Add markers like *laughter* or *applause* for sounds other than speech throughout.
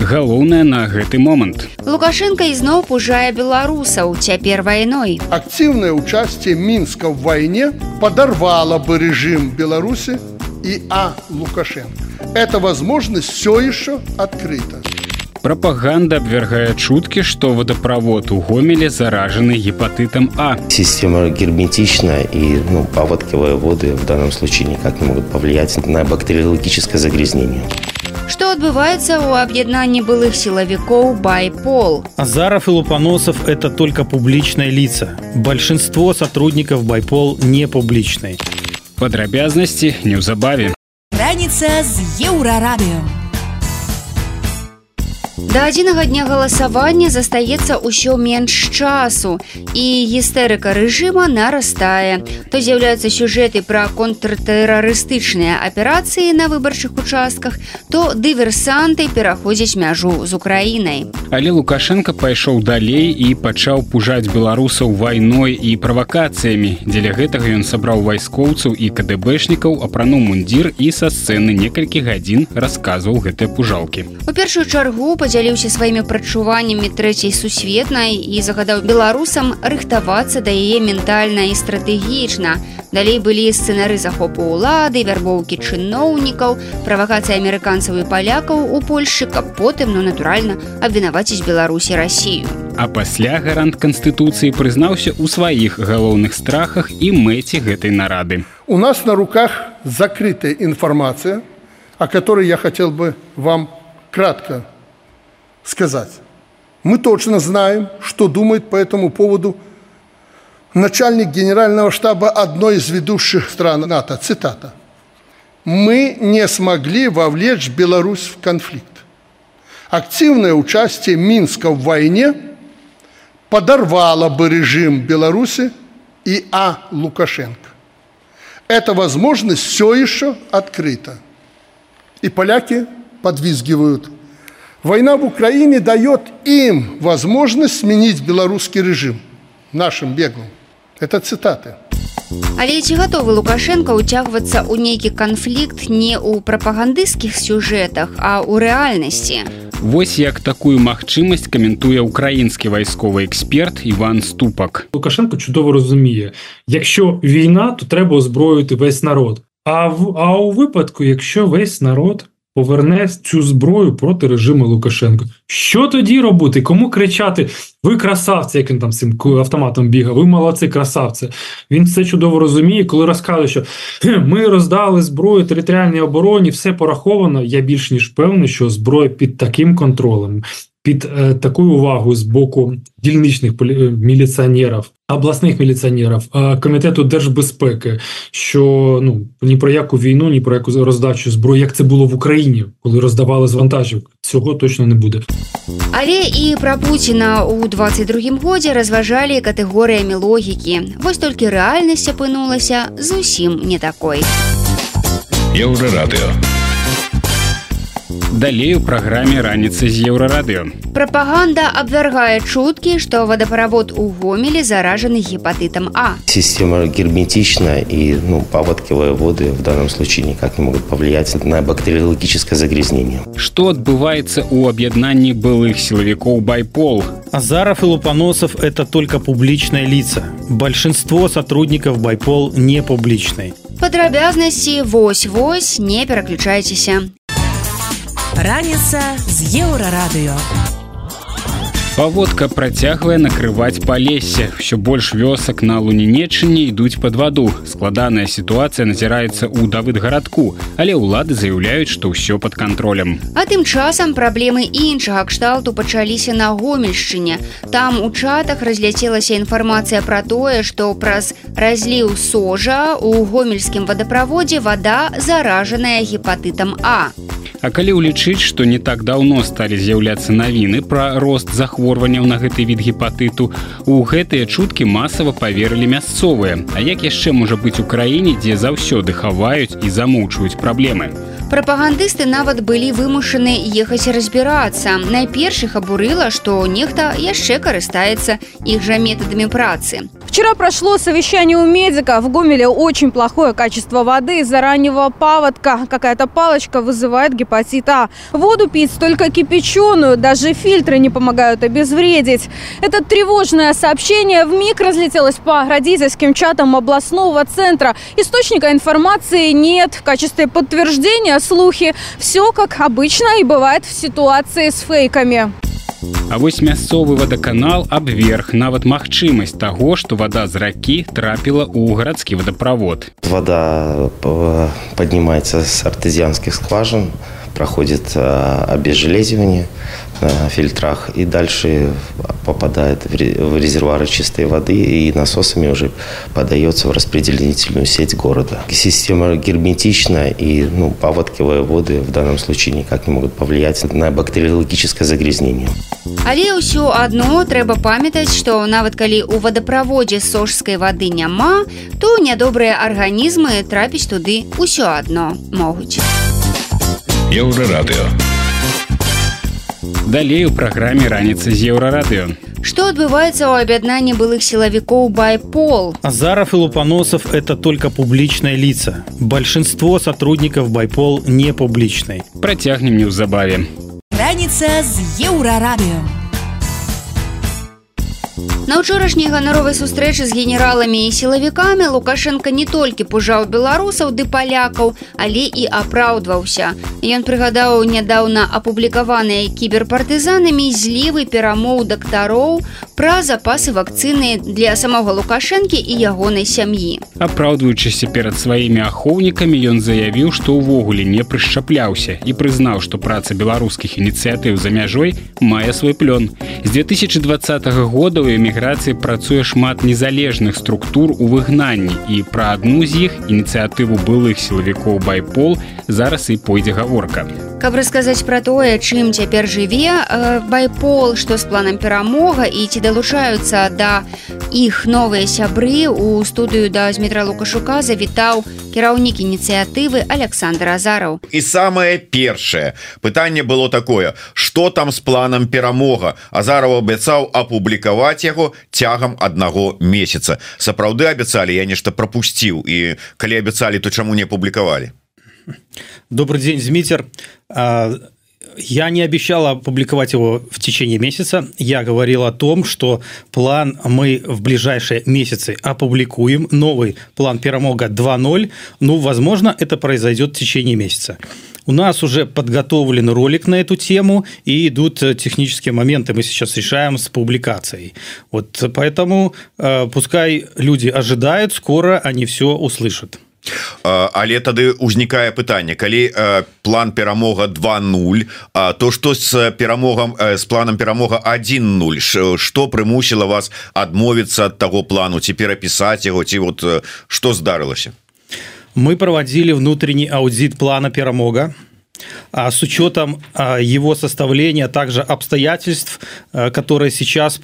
Галоўнае на гэты момант. Лукашенко ізноў пужае беларусаў цяпер вайной. Активное участие Минска в войне подорвало бы режим Беларуси и А. Лукашенко. Эта возможность все еще открыта. Прапаганда абвяргае чуткі, што водопровод у гомеле заражаны гепатытам А. Система герметична, и ну, паводковые воды в данном случае никак не могут повлиять на бактериологическое загрязнение. Што адбываецца ў аб'яднанні былых сілавікоў байпол. Азаров и Лупоносов – это только публичные лица. Большинство сотрудников Байпол не публичные. Падрабязнасці неўзабаве. Раніца з еўрарадыё. Да адзінага дня галасавання застаецца ўсё менш часу і гістэрыка рэжыма нарастае. То з'яўляюцца сюжэты пра контртэрарыстычныя аперацыі на выбарчых участках, то дыверсанты пераходзяць мяжу з украінай. Але Лукашенко пайшоў далей і пачаў пужаць беларусаў вайной і правакацыямі. Дзеля гэтага ён сабраў вайскоўцаў і КДБшнікаў, апрануў мундзір і са сцэны некалькі гадзін расказваў гэтыя пужалкі. У першую чаргу падзяліўся сваімі прачуваннямі трэцяй сусветнай і загадаў беларусам рыхтавацца да яе ментальна і стратэгічна. Далей былі сцэнары захопу ўлады, вярбоўкі чыноўнікаў, правакацыі амерыканцаў і палякаў у Польшы, каб потым, ну натуральна, абвінаваціць Беларусі Расію. А пасля гарант канстытуцыі прызнаўся ў сваіх галоўных страхах і мэце гэтай нарады. У нас на руках закрытая информация, о которой я хотел бы вам кратко сказать. Мы точно знаем, что думает по этому поводу начальник генерального штаба одной из ведущих стран НАТО. Цитата. «Мы не смогли вовлечь Беларусь в конфликт. Активное участие Минска в войне подорвало бы режим Беларуси и А. Лукашенко. Эта возможность все еще открыта. И поляки подвизгивают. Война в Украине дает им возможность сменить белорусский режим нашим беглым. Это цитаты. Але ці гатовы Лукашенко ўцягвацца ў нейкі канфлікт не ў прапагандысцкіх сюжэтах, а ў рэальнасці. Вось як такую магчымасць каментуе украінскі вайсковы эксперт Іван Ступак. Лукашенко чудово розуміє, якщо війна, то треба озброїти весь народ. А в а у випадку, якщо весь народ поверне цю зброю проти режиму Лукашенко, що тоді робити? Кому кричати? Ви красавці, як він там з цим автоматом бігав, ви молодці, красавці. Він це чудово розуміє, коли розказує, що ми роздали зброю територіальній обороні, все пораховано. Я більш ніж певний, що зброя під таким контролем. Під е, такою увагою з боку дільничних е, міліціонерів, обласних міліціонерів, е, комітету держбезпеки, що ну ні про яку війну, ні про яку роздачу зброї, як це було в Україні, коли роздавали з вантажівок, цього точно не буде. Але і пра Пуціна ў 22 годзе разважалі катэгорыямі логікі. Вось толькі рэальнасць апынулася зусім не такой. Еўрарадыё. Далей у праграме раніцы з еўрарадыё. Прапаганда абвяргае чуткі, што вадаправод у гомелі заражаны гепатытам А. Система герметична, и ну, паводковые воды в данном случае никак не могут повлиять на бактериологическое загрязнение. Што адбываецца ў аб'яднанні былых сілавікоў байпол? Азаров и Лупоносов – это только публичные лица. Большинство сотрудников Байпол не публичные. Падрабязнасці вось-вось не пераключайцеся. Раніца з еўрарадыё. Паводка працягвае накрываць палессе. Усё больш вёсак на лунінечыне ідуць пад ваду. Складаная сітуацыя назіраецца ў давыдгарадку, але ўлады заяўляюць, што ўсё пад кантролем. А тым часам праблемы іншага кшталту пачаліся на гомельшчыне. Там у чатах разляцелася інфармацыя пра тое, што праз разліў сожа у гомельскім вадаправодзе вада заражаная гепатытам А. А калі ўлічыць, што не так даўно сталі з'яўляцца навіны пра рост захворванняў на гэты від гепатыту, у гэтыя чуткі масава паверылі мясцовыя. А як яшчэ можа быць у краіне, дзе заўсёды хаваюць і замоўчваюць праблемы? Прапагандысты нават былі вымушаны ехаць разбірацца. Найперш іх абурыла, што нехта яшчэ карыстаецца іх жа метадамі працы. Вчера прошло совещание у медика. В Гомеле очень плохое качество воды из-за раннего паводка. Какая-то палочка вызывает гепатит А. Воду пить только кипяченую, даже фильтры не помогают обезвредить. Это тревожное сообщение в миг разлетелось по родительским чатам областного центра. Источника информации нет. В качестве подтверждения слухи. Все как обычно и бывает в ситуации с фейками. А вось мясцовы вадаканал абверг нават магчымасць таго, што вада з ракі трапіла ў гарадскі водаправод. Вода э, поднимается с артезианских скважин, проходит э, обезжелезивание на фильтрах и дальше попадает в резервуары чистой воды и насосами уже подается в распределительную сеть города. Система герметичная и ну, паводковые воды в данном случае никак не могут повлиять на бактериологическое загрязнение. Але ўсё адно трэба памятаць, што нават калі ў вадаправодзе сожскай вады няма, то нядобрыя арганізмы трапіць туды ўсё адно могуць. Еўрарадыё. Далей у праграме раніцы з еўрарадыё. Что адбываецца ў аб'яднанні былых силовиков Байпол? Азаров и Лупаносов – это только публичные лица. Большинство сотрудников Байпол не публичные. Протягнем неўзабаве. Раніца з еўрарадыё. На ўчорашняй ганаровай сустрэчы з генераламі і сілавікамі Лукашенко не толькі пужаў беларусаў ды палякаў, але і апраўдваўся. Ён прыгадаў нядаўна апублікаваныя кіберпартызанамі злівы перамоў дактароў пра запасы вакцыны для самога Лукашэнкі і ягонай сям'і. Апраўдваючыся перад сваімі ахоўнікамі ён заявіў, што ўвогуле не прышчапляўся і прызнаў, што праца беларускіх ініцыятыў за мяжой мае свой плён. З 2020 года ў эміграцыі працуе шмат незалежных структур у выгнанні і пра адну з іх ініцыятыву былых сілавікоў байпол зараз і пойдзе гаворка. Каб расказаць пра тое, чым цяпер жыве э, байпол, што з планам перамога і ці далучаюцца да іх новыя сябры у студыю да Змітра Лукашука завітаў кіраўнік ініцыятывы Александр Азараў. І самае першае пытанне было такое, што там з планам перамога. Азараў абяцаў апублікаваць яго цягам аднаго месяца. Сапраўды абяцалі, я нешта прапусціў і калі абяцалі, то чаму не апублікавалі. Добрый день, Змитер. А, я не обещала опубликовать его в течение месяца. Я говорил о том, что план мы в ближайшие месяцы опубликуем. Новый план Перамога 2.0. Ну, возможно, это произойдет в течение месяца. У нас уже подготовлен ролик на эту тему и идут технические моменты. Мы сейчас решаем с публикацией. Вот поэтому э, пускай люди ожидают, скоро они все услышат. але тады узнікае пытанне калі план перамога 20 то што з перамогам з планам перамога 10 что прымусіла вас адмовіцца ад таго плану ці перапісаць яго ці вот что здарылася мы проводили внутренний аудит плана перамога а с учетом его составления также обстоятельств которые сейчас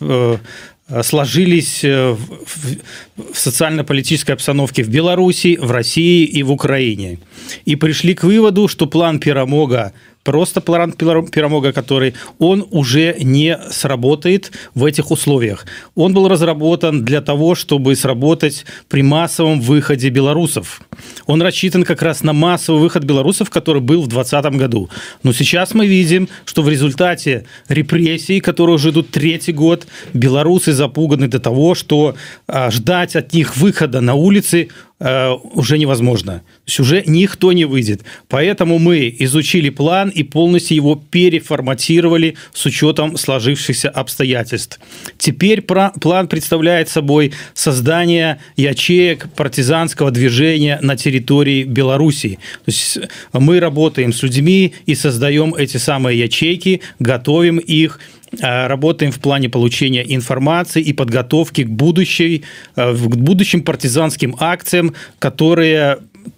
Э, сложились э, в социально-политической обстановке в Беларуси, в России и в Украине. И пришли к выводу, что план Перамога просто план Перамога, который он уже не сработает в этих условиях. Он был разработан для того, чтобы сработать при массовом выходе белорусов. Он рассчитан как раз на массовый выход белорусов, который был в 2020 году. Но сейчас мы видим, что в результате репрессий, которые уже идут третий год, белорусы запуганы до того, что а, ждать от них выхода на улицы уже невозможно. То есть уже никто не выйдет. Поэтому мы изучили план и полностью его переформатировали с учетом сложившихся обстоятельств. Теперь план представляет собой создание ячеек партизанского движения на территории Белоруссии. То есть мы работаем с людьми и создаем эти самые ячейки, готовим их, Э, работаем в плане получения информации и подготовки к будущей, э, к будущим партизанским акциям, которые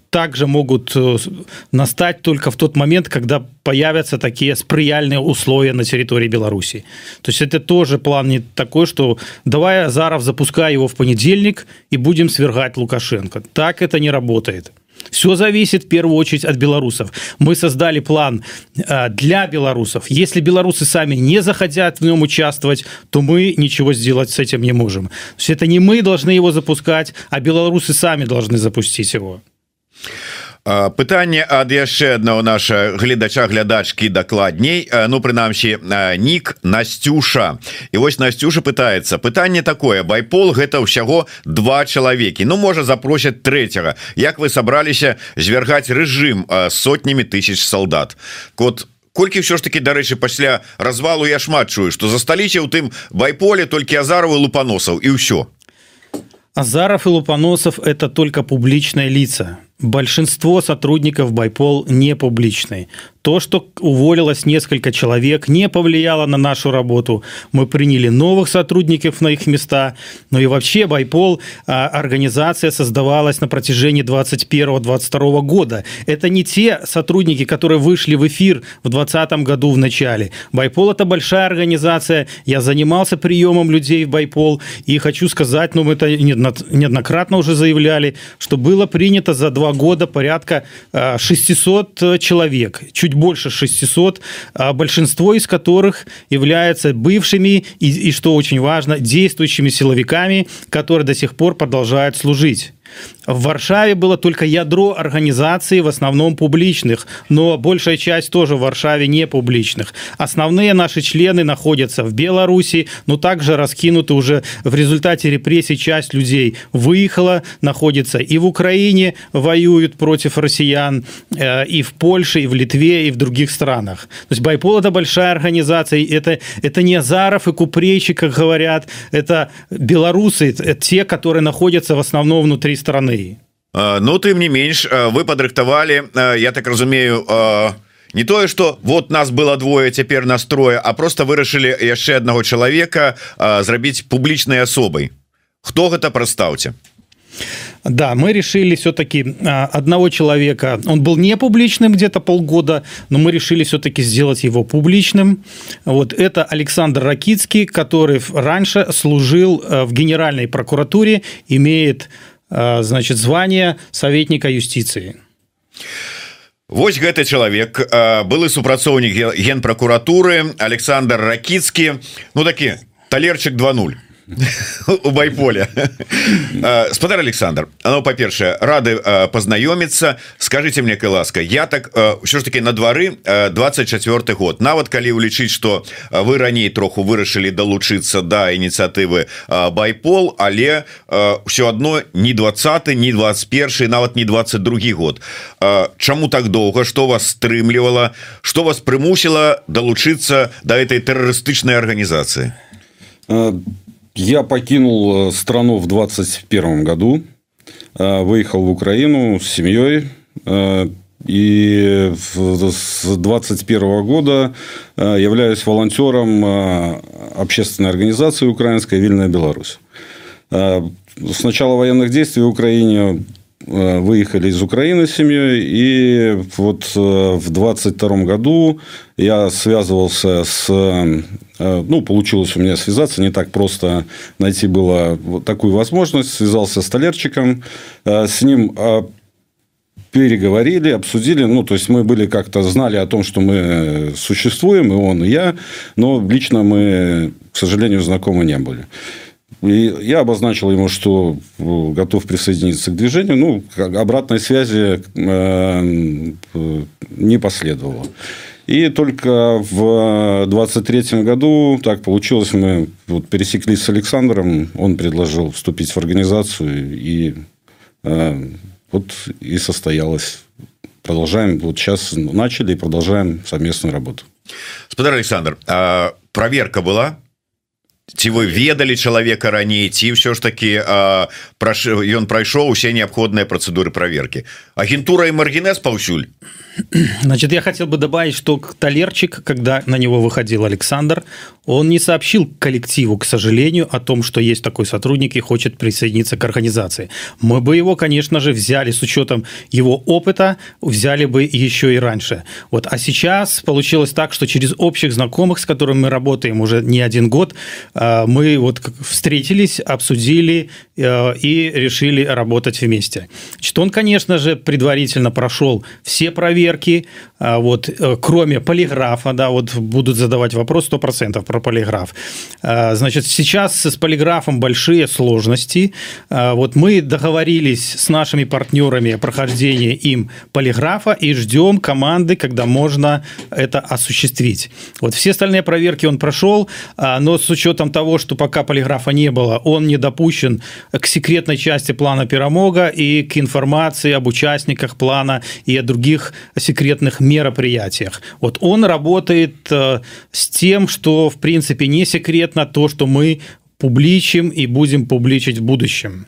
также могут э, настать только в тот момент, когда появятся такие сприяльные условия на территории Беларуси. То есть это тоже план не такой, что давай Азаров запускай его в понедельник и будем свергать Лукашенко. Так это не работает. Все зависит в первую очередь от белорусов. Мы создали план э, для белорусов. Если белорусы сами не захотят в нем участвовать, то мы ничего сделать с этим не можем. То есть это не мы должны его запускать, а белорусы сами должны запустить его пытанне ад яшчэ аднаго наша гледача глядачкі дакладней. Ну прынамсі нік Настюша і вось Настюша пытается пытанне такое. Байпол гэта ўсяго два чалавекі. Ну можа запросят трэцяга. Як вы сабраліся звяргаць рэжым сотнямі тысяч солдат кот колькі ўсё ж таки дарэчы пасля развалу я шмат чую что засталіся ў тым байполе толькі азаровы лупаносаў і ўсё. Азаров и Лупаносов – это только публичные лица. Большинство сотрудников Байпол не публичные. То, что уволилось несколько человек, не повлияло на нашу работу. Мы приняли новых сотрудников на их места. Ну и вообще Байпол а, организация создавалась на протяжении 21-22 года. Это не те сотрудники, которые вышли в эфир в 2020 году в начале. Байпол это большая организация. Я занимался приемом людей в Байпол. И хочу сказать, ну мы это неоднократно уже заявляли, что было принято за два года порядка 600 а, человек. Чуть чуть больше 600, а большинство из которых являются бывшими и, и что очень важно, действующими силовиками, которые до сих пор продолжают служить. В Варшаве было только ядро организаций, в основном публичных, но большая часть тоже в Варшаве не публичных. Основные наши члены находятся в Беларуси, но также раскинуты уже в результате репрессий часть людей выехала, находится и в Украине, воюют против россиян, э, и в Польше, и в Литве, и в других странах. То есть Байпол это большая организация, это, это не Азаров и Купрейчик, как говорят, это белорусы, это те, которые находятся в основном внутри страны Ну тым не менш вы падрыхтавалі я так разумею не тое что вот нас было двое цяпер настроя а просто вырашылі яшчэ аднаго чалавека зрабіць публічнай асобай хто гэта прастаўце Да, мы решили все-таки одного человека, он был не публичным где-то полгода, но мы решили все-таки сделать его публичным. Вот это Александр Ракицкий, который раньше служил в Генеральной прокуратуре, имеет Э, значит звание советника юстиции Вось гэты чалавек э, былы супрацоўнік генпракуратуры Александр ракіцкі ну такі талерчык 20 *laughs* у байполя. Спадар Александр оно по-першае рады познаёміцца скажите мне ласка я так ўсё ж таки на двары 24 год. Нават калі улічыць что вы раней троху вырашылі далучыцца да ініцыятывы байпол але все одно не 20 не 21 нават не 22 год. Чаму так доўга что вас стрымлівала что вас прымусіла далучыцца до да этой тэрарыстычнай органнізацыі я покинул э, страну в 21 году, э, выехал в Украину с семьей, э, и с 21 года являюсь волонтером общественной организации украинской «Вильная Беларусь». С начала военных действий в Украине выехали из Украины с семьей, и вот в 22 году я связывался с Э, ну, получилось у меня связаться, не так просто найти было вот такую возможность. Связался с Толерчиком, э, с ним э, переговорили, обсудили. Ну, то есть, мы были как-то знали о том, что мы существуем, и он, и я, но лично мы, к сожалению, знакомы не были. И я обозначил ему, что готов присоединиться к движению. Ну, обратной связи не последовало. И только в 23 году так получилось, мы вот пересеклись с Александром, он предложил вступить в организацию, и э, вот и состоялось. Продолжаем, вот сейчас начали и продолжаем совместную работу. Господар Александр, а проверка была? ці вы ведалі чалавека раней ці ўсё ж таки ён прайшоў усе неабходныя працэдуры проверки агентура и маргінез паўсюль Значит, я хотел бы добавить, что Талерчик, когда на него выходил Александр, он не сообщил коллективу, к сожалению, о том, что есть такой сотрудник и хочет присоединиться к организации. Мы бы его, конечно же, взяли с учетом его опыта, взяли бы еще и раньше. Вот. А сейчас получилось так, что через общих знакомых, с которыми мы работаем уже не один год, э, мы вот встретились, обсудили э, и решили работать вместе. Значит, он, конечно же, предварительно прошел все проверки, э, вот, кроме полиграфа, да, вот будут задавать вопрос 100% про полиграф. Значит, сейчас с полиграфом большие сложности. Вот мы договорились с нашими партнерами о прохождении им полиграфа и ждем команды, когда можно это осуществить. Вот все остальные проверки он прошел, но с учетом того, что пока полиграфа не было, он не допущен к секретной части плана Пирамога и к информации об участниках плана и о других секретных мероприятиях. Вот он работает э, с тем, что в принципе не секретно то, что мы публічым і будзем публічыць будущем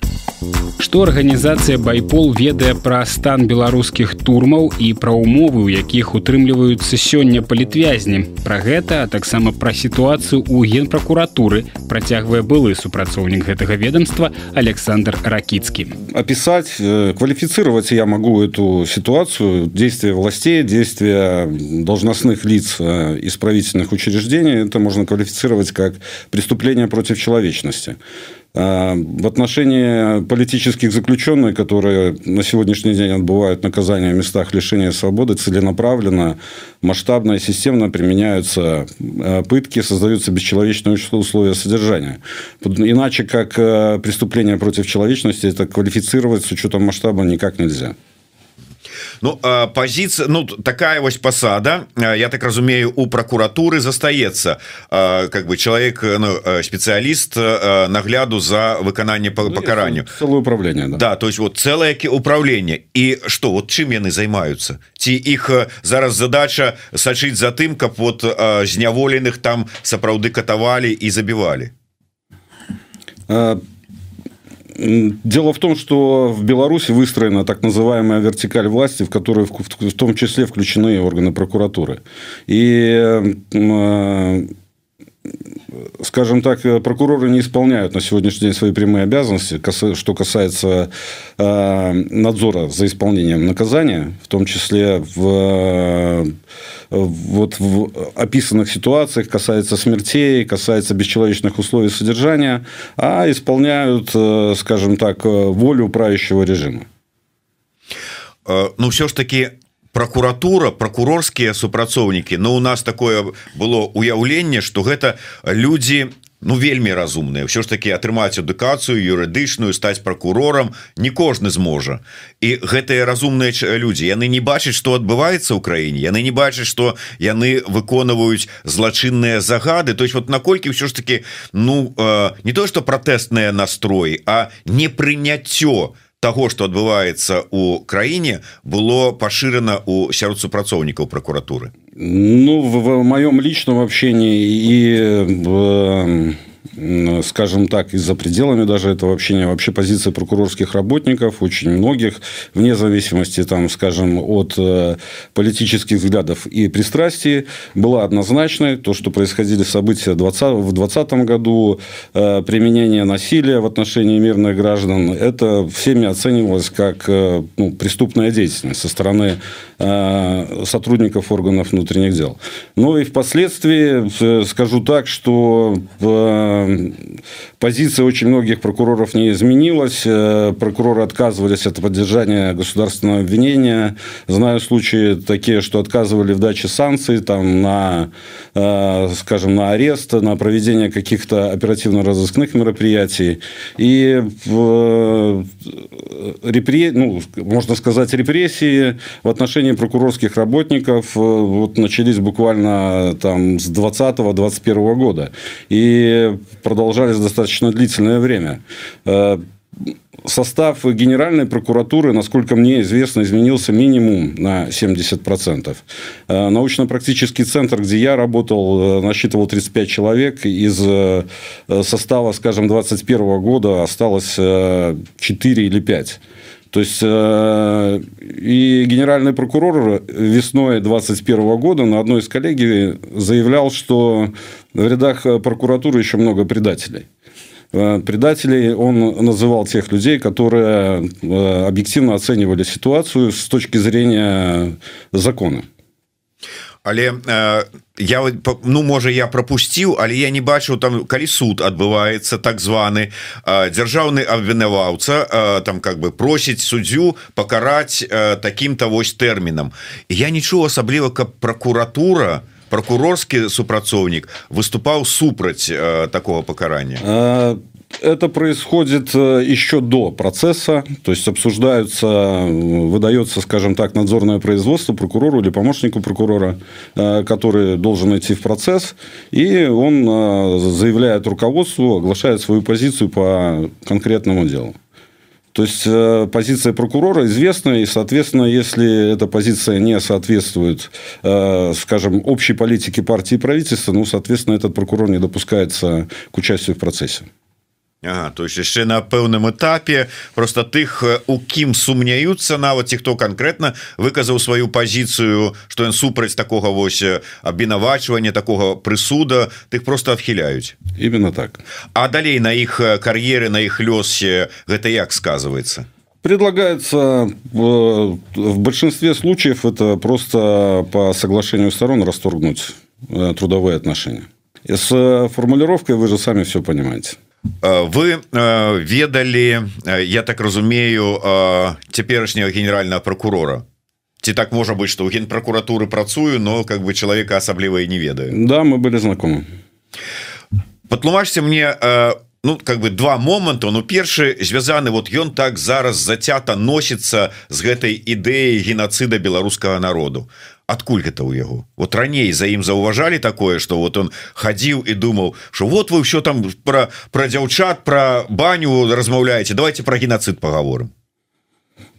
Што арганізацыя байпол ведае пра стан беларускіх турмаў і пра умовы у якіх утрымліваюцца сёння палітвязні? Пра гэта а таксама пра сітуацыю ў генпракуратуры працягвае былы супрацоўнік гэтага ведомства александр ракіцкі. Опісаць э, квалифицировать я могу эту ситуацию действия властей действия должностных лиц э, исправительных учреждений. Это можно квалифицировать как преступление против человечности. А, в отношении политических заключенных, которые на сегодняшний день отбывают наказание в местах лишения свободы, целенаправленно, масштабно и системно применяются а, пытки, создаются бесчеловечные условия содержания. Иначе как а, преступление против человечности это квалифицировать с учетом масштаба никак нельзя. Ну позиция ну такая вось посада я так разумею у прокуратуры застаецца. Как бы человек ну, специалист нагляду за выкананне по ну, пакаранню целое управление да. да то есть вот целое управление. И что вот чым яны займаются ці их зараз задача сачыць за тым каб вот зняволеных там сапраўды катавалі і забівалі Дело в том, что в Беларуси выстроена так называемая вертикаль власти, в которой в том числе включены органы прокуратуры. И э, скажем так, прокуроры не исполняют на сегодняшний день свои прямые обязанности, что касается э, надзора за исполнением наказания, в том числе в вот в описанных ситуациях касается смертей, касается бесчеловечных условий содержания, а исполняют, э, скажем так, волю правящего режима. Э, ну, все ж таки прокуратура прокурорскія супрацоўнікі. Но у нас такое было уяўленне что гэта люди ну вельмі разумныя. Все ж таки атрымаць адукацыю юрыдычную стаць прокурорам не кожны зможа. І гэтыя разумныя люди яны не бачаць что адбываецца ў краіне яны не бачаць что яны выконваюць злачынныя загады. То есть вот наколькі все ж таки ну э, не то что пратэстныя настроі а не прыняццё того что адбываецца у краіне было пашырана у сярод супрацоўнікаў прокуратуры ну в, в моем личном общении и в скажем так, и за пределами даже этого общения, вообще позиция прокурорских работников, очень многих, вне зависимости, там, скажем, от э, политических взглядов и пристрастий, была однозначной. То, что происходили события 20, в 2020 году, э, применение насилия в отношении мирных граждан, это всеми оценивалось как э, ну, преступная деятельность со стороны сотрудников органов внутренних дел. Но и впоследствии скажу так, что позиция очень многих прокуроров не изменилась. Э, прокуроры отказывались от поддержания государственного обвинения. Знаю случаи такие, что отказывали в даче санкций там, на, э, скажем, на арест, на проведение каких-то оперативно-розыскных мероприятий. И репре... ну, можно сказать, репрессии в отношении прокурорских работников э, вот начались буквально там с 20-21 года. И продолжались достаточно длительное время. Э, состав Генеральной прокуратуры, насколько мне известно, изменился минимум на 70%. Э, научно-практический центр, где я работал, насчитывал 35 человек. Из состава, скажем, 2021 года осталось 4 или 5. То есть и генеральный прокурор весной 2021 года на одной из коллегий заявлял, что в рядах прокуратуры еще много предателей. Э, предателей он называл тех людей, которые э, объективно оценивали ситуацию с точки зрения закона. Але э, я ну можа я пропусціў але я не бачыў там калі суд адбываецца так званы э, дзяржаўны абвінаваўца э, там как бы просіць суддзю пакараць э, таким-то вось тэрмінам я нічого асабліва каб прокуратура прокурорскі супрацоўнік выступаў супраць э, такого покарания. Э, это происходит э, еще до процесса, то есть обсуждаются, выдается, скажем так, надзорное производство прокурору или помощнику прокурора, который должен идти в процесс, и он заявляет руководству, оглашает свою позицию по конкретному делу. То есть э, позиция прокурора известна, и, соответственно, если эта позиция не соответствует, э, скажем, общей политике партии и правительства, ну, соответственно, этот прокурор не допускается к участию в процессе. Ага, то есть яшчэ на пэўным этапе просто тых у кім сумняюцца нават ці хто конкретно выказаў сваю пазіцыю что ён супраць такого вось абвінавачвання такого прысуда тых просто адхіляюць именно так а далей на іх кар'еры на іх лёсе гэта як сказывается предлагается в большинстве случаев это просто по соглашению сторон расторгнуть э, трудовые отношения с формулировкой вы же сами все понимаете Э, Вы э, ведалі э, я так разумею цяперашняга генерального прокурора. Ці так можа быть что у генпракуратуры працую но как бы человека асабліва і не ведаю. Да мы были знакомы. Патлумачьте мне ну как бы два моманта ну першы звязаны вот ён так зараз зацята носіцца з гэтай ідэяй геноцида беларускага народу адкуль гэта ў яго вот раней за ім заўважалі такое что вот он хадзіў і думаў что вот вы ўсё там про про дзяўчат про баню размаўляеце давайте про геноцид поговорим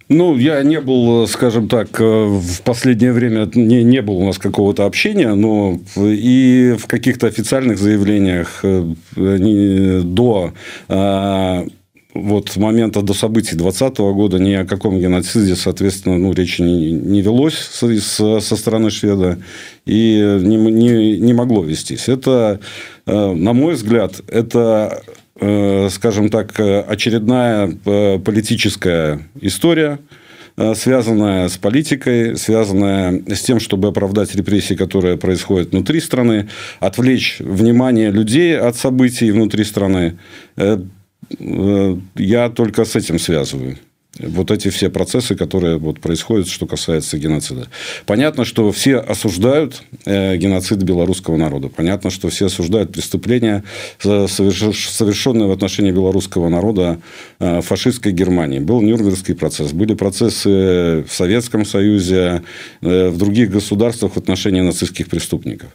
Ну, я не был, скажем так, в последнее время не, не был у нас какого-то общения, но и в каких-то официальных заявлениях э, до вот момента до событий 2020 года ни о каком геноциде, соответственно, ну, речи не, не велось со, со стороны шведа и не, не, не могло вестись. Это, э, на мой взгляд, это, э, скажем так, очередная э, политическая история, связанная с политикой, связанная с тем, чтобы оправдать репрессии, которые происходят внутри страны, отвлечь внимание людей от событий внутри страны я только с этим связываю. Вот эти все процессы, которые вот происходят, что касается геноцида. Понятно, что все осуждают э, геноцид белорусского народа. Понятно, что все осуждают преступления, совершенные в отношении белорусского народа э, фашистской Германии. Был Нюрнбергский процесс, были процессы в Советском Союзе, в других государствах в отношении нацистских преступников.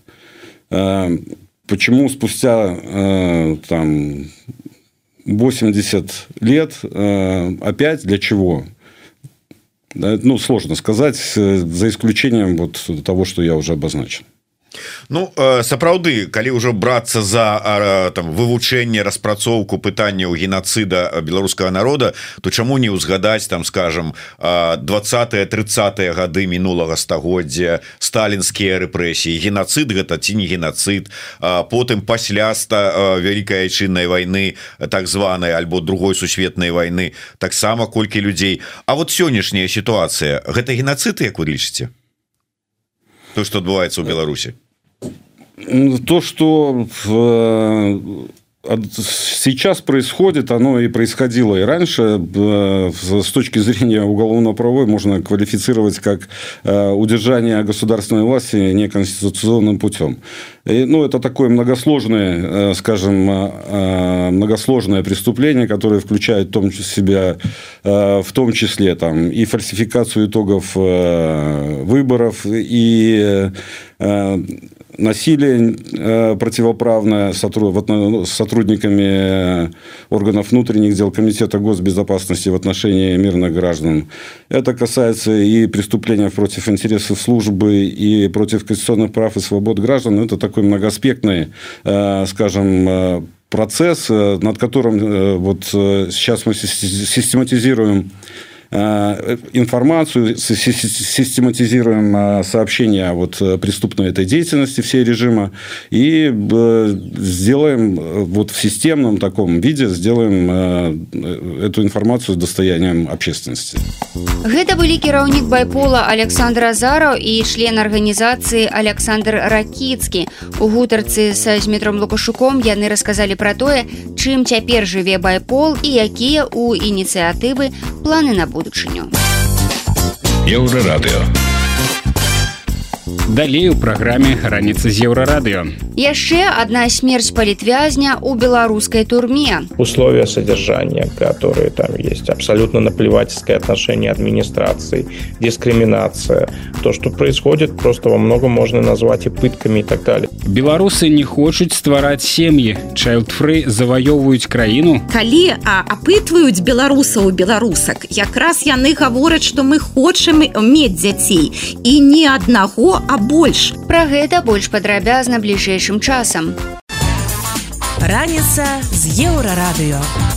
Почему спустя там, 80 лет э, опять для чего? Ну, сложно сказать, э, за исключением вот того, что я уже обозначил. Ну э, сапраўды калі ўжо брацца за там вывучэнне распрацоўку пытанняў геноцида беларускага народа то чаму не ўзгадаць там скажем 20 30 гады мінулага стагоддзя сталінскія рэпрэсіі геноцид гэта ці не геноцид потым пасля ста вялікай айчыннай войны так званой альбо другой сусветнай войны таксама колькі людзей. А вот сённяшняя сітуацыя гэта геноцид як вы лічыце то что адбываецца ў Беларусі то, что сейчас происходит, оно и происходило и раньше, э, с точки зрения уголовно-правовой можно квалифицировать как э, удержание государственной власти неконституционным путем. И, ну, это такое многосложное, э, скажем, многосложное преступление, которое включает в том числе себя, в том числе там, и фальсификацию итогов выборов, и насилие э, противоправное ну, с сотрудниками органов внутренних дел Комитета госбезопасности в отношении мирных граждан. Это касается и преступления против интересов службы, и против конституционных прав и свобод граждан. Это такой многоаспектный, э, скажем, процесс, над которым вот сейчас мы систематизируем Э, информацию, систематизируем э, сообщения вот э, преступной этой деятельности всей режима и сделаем вот в системном таком виде сделаем эту информацию достоянием общественности. Гэта былі кіраўнік байпола Александр Азараў і член арганізацыі Александр Ракіцкі. У гутарцы са зметром Лукашуком яны расказалі пра тое, чым цяпер жыве байпол і якія ў ініцыятывы планы на будучыню. Еўрарадыё. Далей у праграме раніца з еўрарадыё. Яшчэ одна смерть политвязня у белорусской турме. Условия содержания, которые там есть, абсолютно наплевательское отношение администрации, дискриминация. То, что происходит, просто во многом можно назвать и пытками и так далее. Белорусы не хочуць ствараць сем'і. Чайлдфры заваёўваюць краіну. Калі а, апытваюць беларусаў беларусак, якраз яны гавораць, што мы хочам мець дзяцей і не аднаго, а больш. Пра гэта больш падрабязна бліжэйшым часам. Раніца з еўрарадыё.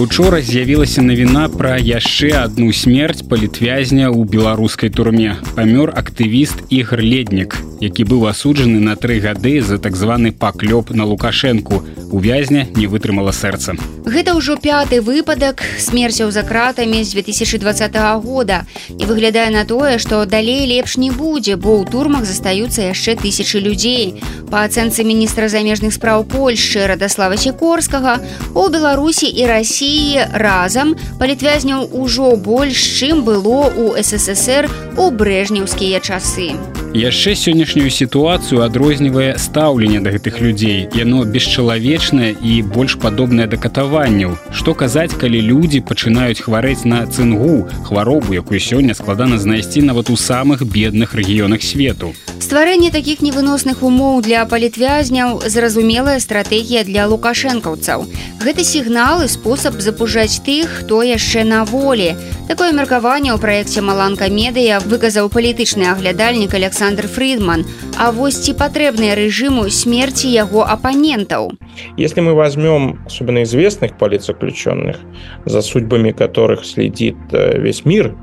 Учора з'явілася навіна пра яшчэ адну смерць палітвязня ў беларускай турме. Памёр актывіст ігр леднік, які быў асуджаны на тры гады за так званы паклёп на лукашэнку. У вязня не вытрымала сэрца. Гэта ўжо пяты выпадак смерцяў за кратамі з 2020 года і выглядае на тое, што далей лепш не будзе, бо ў турмах застаюцца яшчэ тысячы людзей. Па ацэнцы міністра замежных спраў Польшчы Радаслава Сікорскага у Беларусі і Росіі Расіі разам палітвязняў ужо больш чым было ў ССР у брэжнеўскія часы. Яшчэ сённяшнюю сітуацыю адрознівае стаўленне да гэтых людзей. Яно бесчалавечнае і больш падобнае да катаванняў. Што казаць, калі людзі пачынаюць хварэць на цынгу, хваробу, якую сёння складана знайсці нават у самых бедных рэгіёнах свету. Стварэнне такіх невыносных умоў для палітвязняў зразумелая стратэгія для лукашэнкаўцаў. Гэты сігнал і спосаб запужаць тых, хто яшчэ на волі. Такое меркаванне ў праекце Маланка медыя выказаў палітычны аглядальнік Александр Фридман. А вось ці патрэбныя рэжыму смерці яго оппонентаў. Если мы возьмем особенно известных политзаключенных, за судьбами которых следит э, весь мир,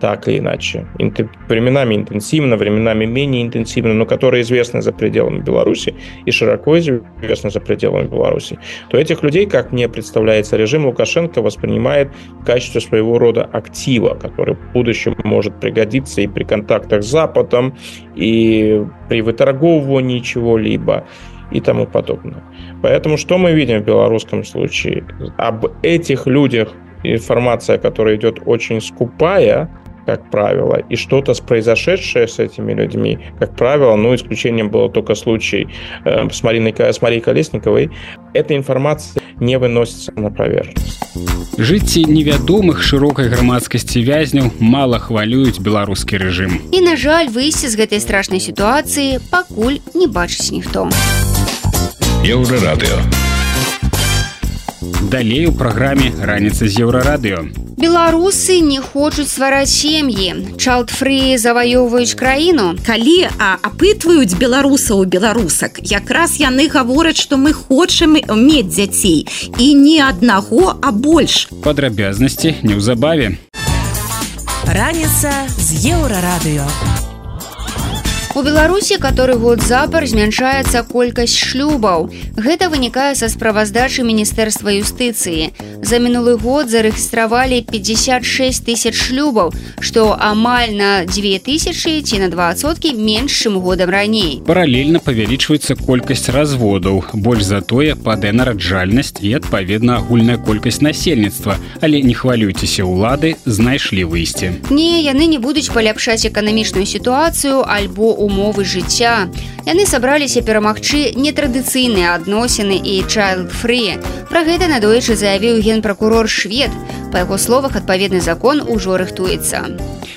так или иначе. Временами интенсивно, временами менее интенсивно, но которые известны за пределами Беларуси и широко известны за пределами Беларуси, то этих людей, как мне представляется, режим Лукашенко воспринимает в качестве своего рода актива, который в будущем может пригодиться и при контактах с Западом, и при выторговывании чего-либо и тому подобное. Поэтому что мы видим в белорусском случае? Об этих людях информация, которая идет очень скупая, как правило, и что-то произошедшее с этими людьми, как правило, ну, исключением было только случай э, с, Мариной, с Марией Колесниковой, эта информация не выносится на поверхность. Жыцці невядомых шырокай грамадскасці вязняў мала хвалююць беларускі рэжым. І на жаль, выйсці з гэтай страшнай сітуацыі пакуль не бачыць ніхто. Еўрарадыё. Далей у праграме раніца з еўрарадыё. Беларусы не хочуць ствараць сем'і. Чалтфры заваёўваюць краіну. Калі а, апытваюць беларусаў беларусак, якраз яны гавораць, што мы хочам мець дзяцей і не аднаго, а больш. Падрабязнасці неўзабаве. Раніца з еўрарадыё. У Беларусі который год запар змяншаецца колькасць шлюбаў. Гэта вынікае са справаздачы міністэрства юстыцыі. За мінулы год зарэгістравалі 56 тысяч шлюбаў, што амаль на 2000 ці на двасоткі менш чым годам раней. Паралельна павялічваецца колькасць разводаў. Больш затое падае нараджальнасць і адпаведна агульная колькасць насельніцтва, але не хвалюйцеся улады знайшлі выйсце. Не, яны не будуць паляпшаць эканамічную сітуацыю альбо умовы жыцця. Яны сабраліся перамагчы нетрадыцыйныя адносіны і child-free. Пра гэта надоечы заявіў генпракурор швед. Па яго словах адпаведны закон ужо рыхтуецца.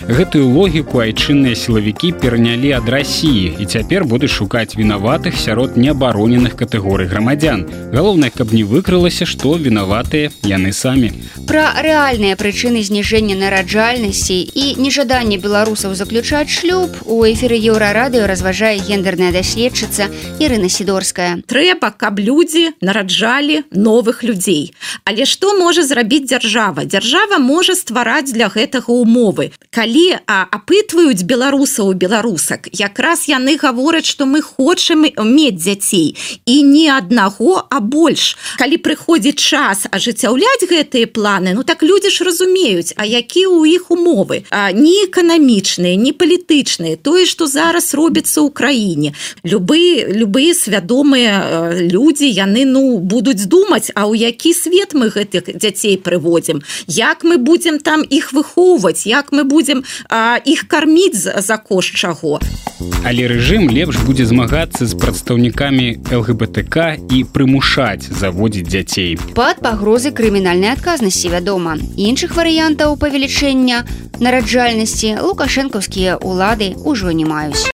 Гэтую логіку айчынныя сілавікі перанялі ад рассіі і цяпер будуць шукаць вінаватых сярод неабароненых катэгорый грамадзян. Галоўнае каб не выкрылася што вінаватыя яны самі. Пра рэальныя прычыны зніжэння нараджальнасці і нежаданне беларусаў заключаць шлюб у эфіры еўрарадыё разважае гендерная даследчыца Ірына сідорская. Трэба каб людзі нараджалі новых людзей. Але што можа зрабіць дзяржава дзяржава можа ствараць для гэтага умовы. Калі калі апытваюць беларусаў беларусак якраз яны гавораць што мы хочам мець дзяцей і не аднаго а больш. Калі прыходзіць час ажыццяўляць гэтыя планы ну так людзі ж разумеюць а які ў іх умовы? А, не эканамічныя не палітычныя тое што зараз робіцца ў краіне. Любы любыя свядомыя людзі яны ну будуць думаць а ў які свет мы гэтых дзяцей прыводзім як мы будзем там іх выхоўваць як мы будзем іх карміць за кошт чаго. Але рэжым лепш будзе змагацца з прадстаўнікамі ЛГБТК і прымушаць заводзіць дзяцей. Пад пагрозы крымінальнай адказнасці вядома. іншых варыянтаў павелічэння нараджальнасці лукашэнкаўскія ўлады ўжо не маюць.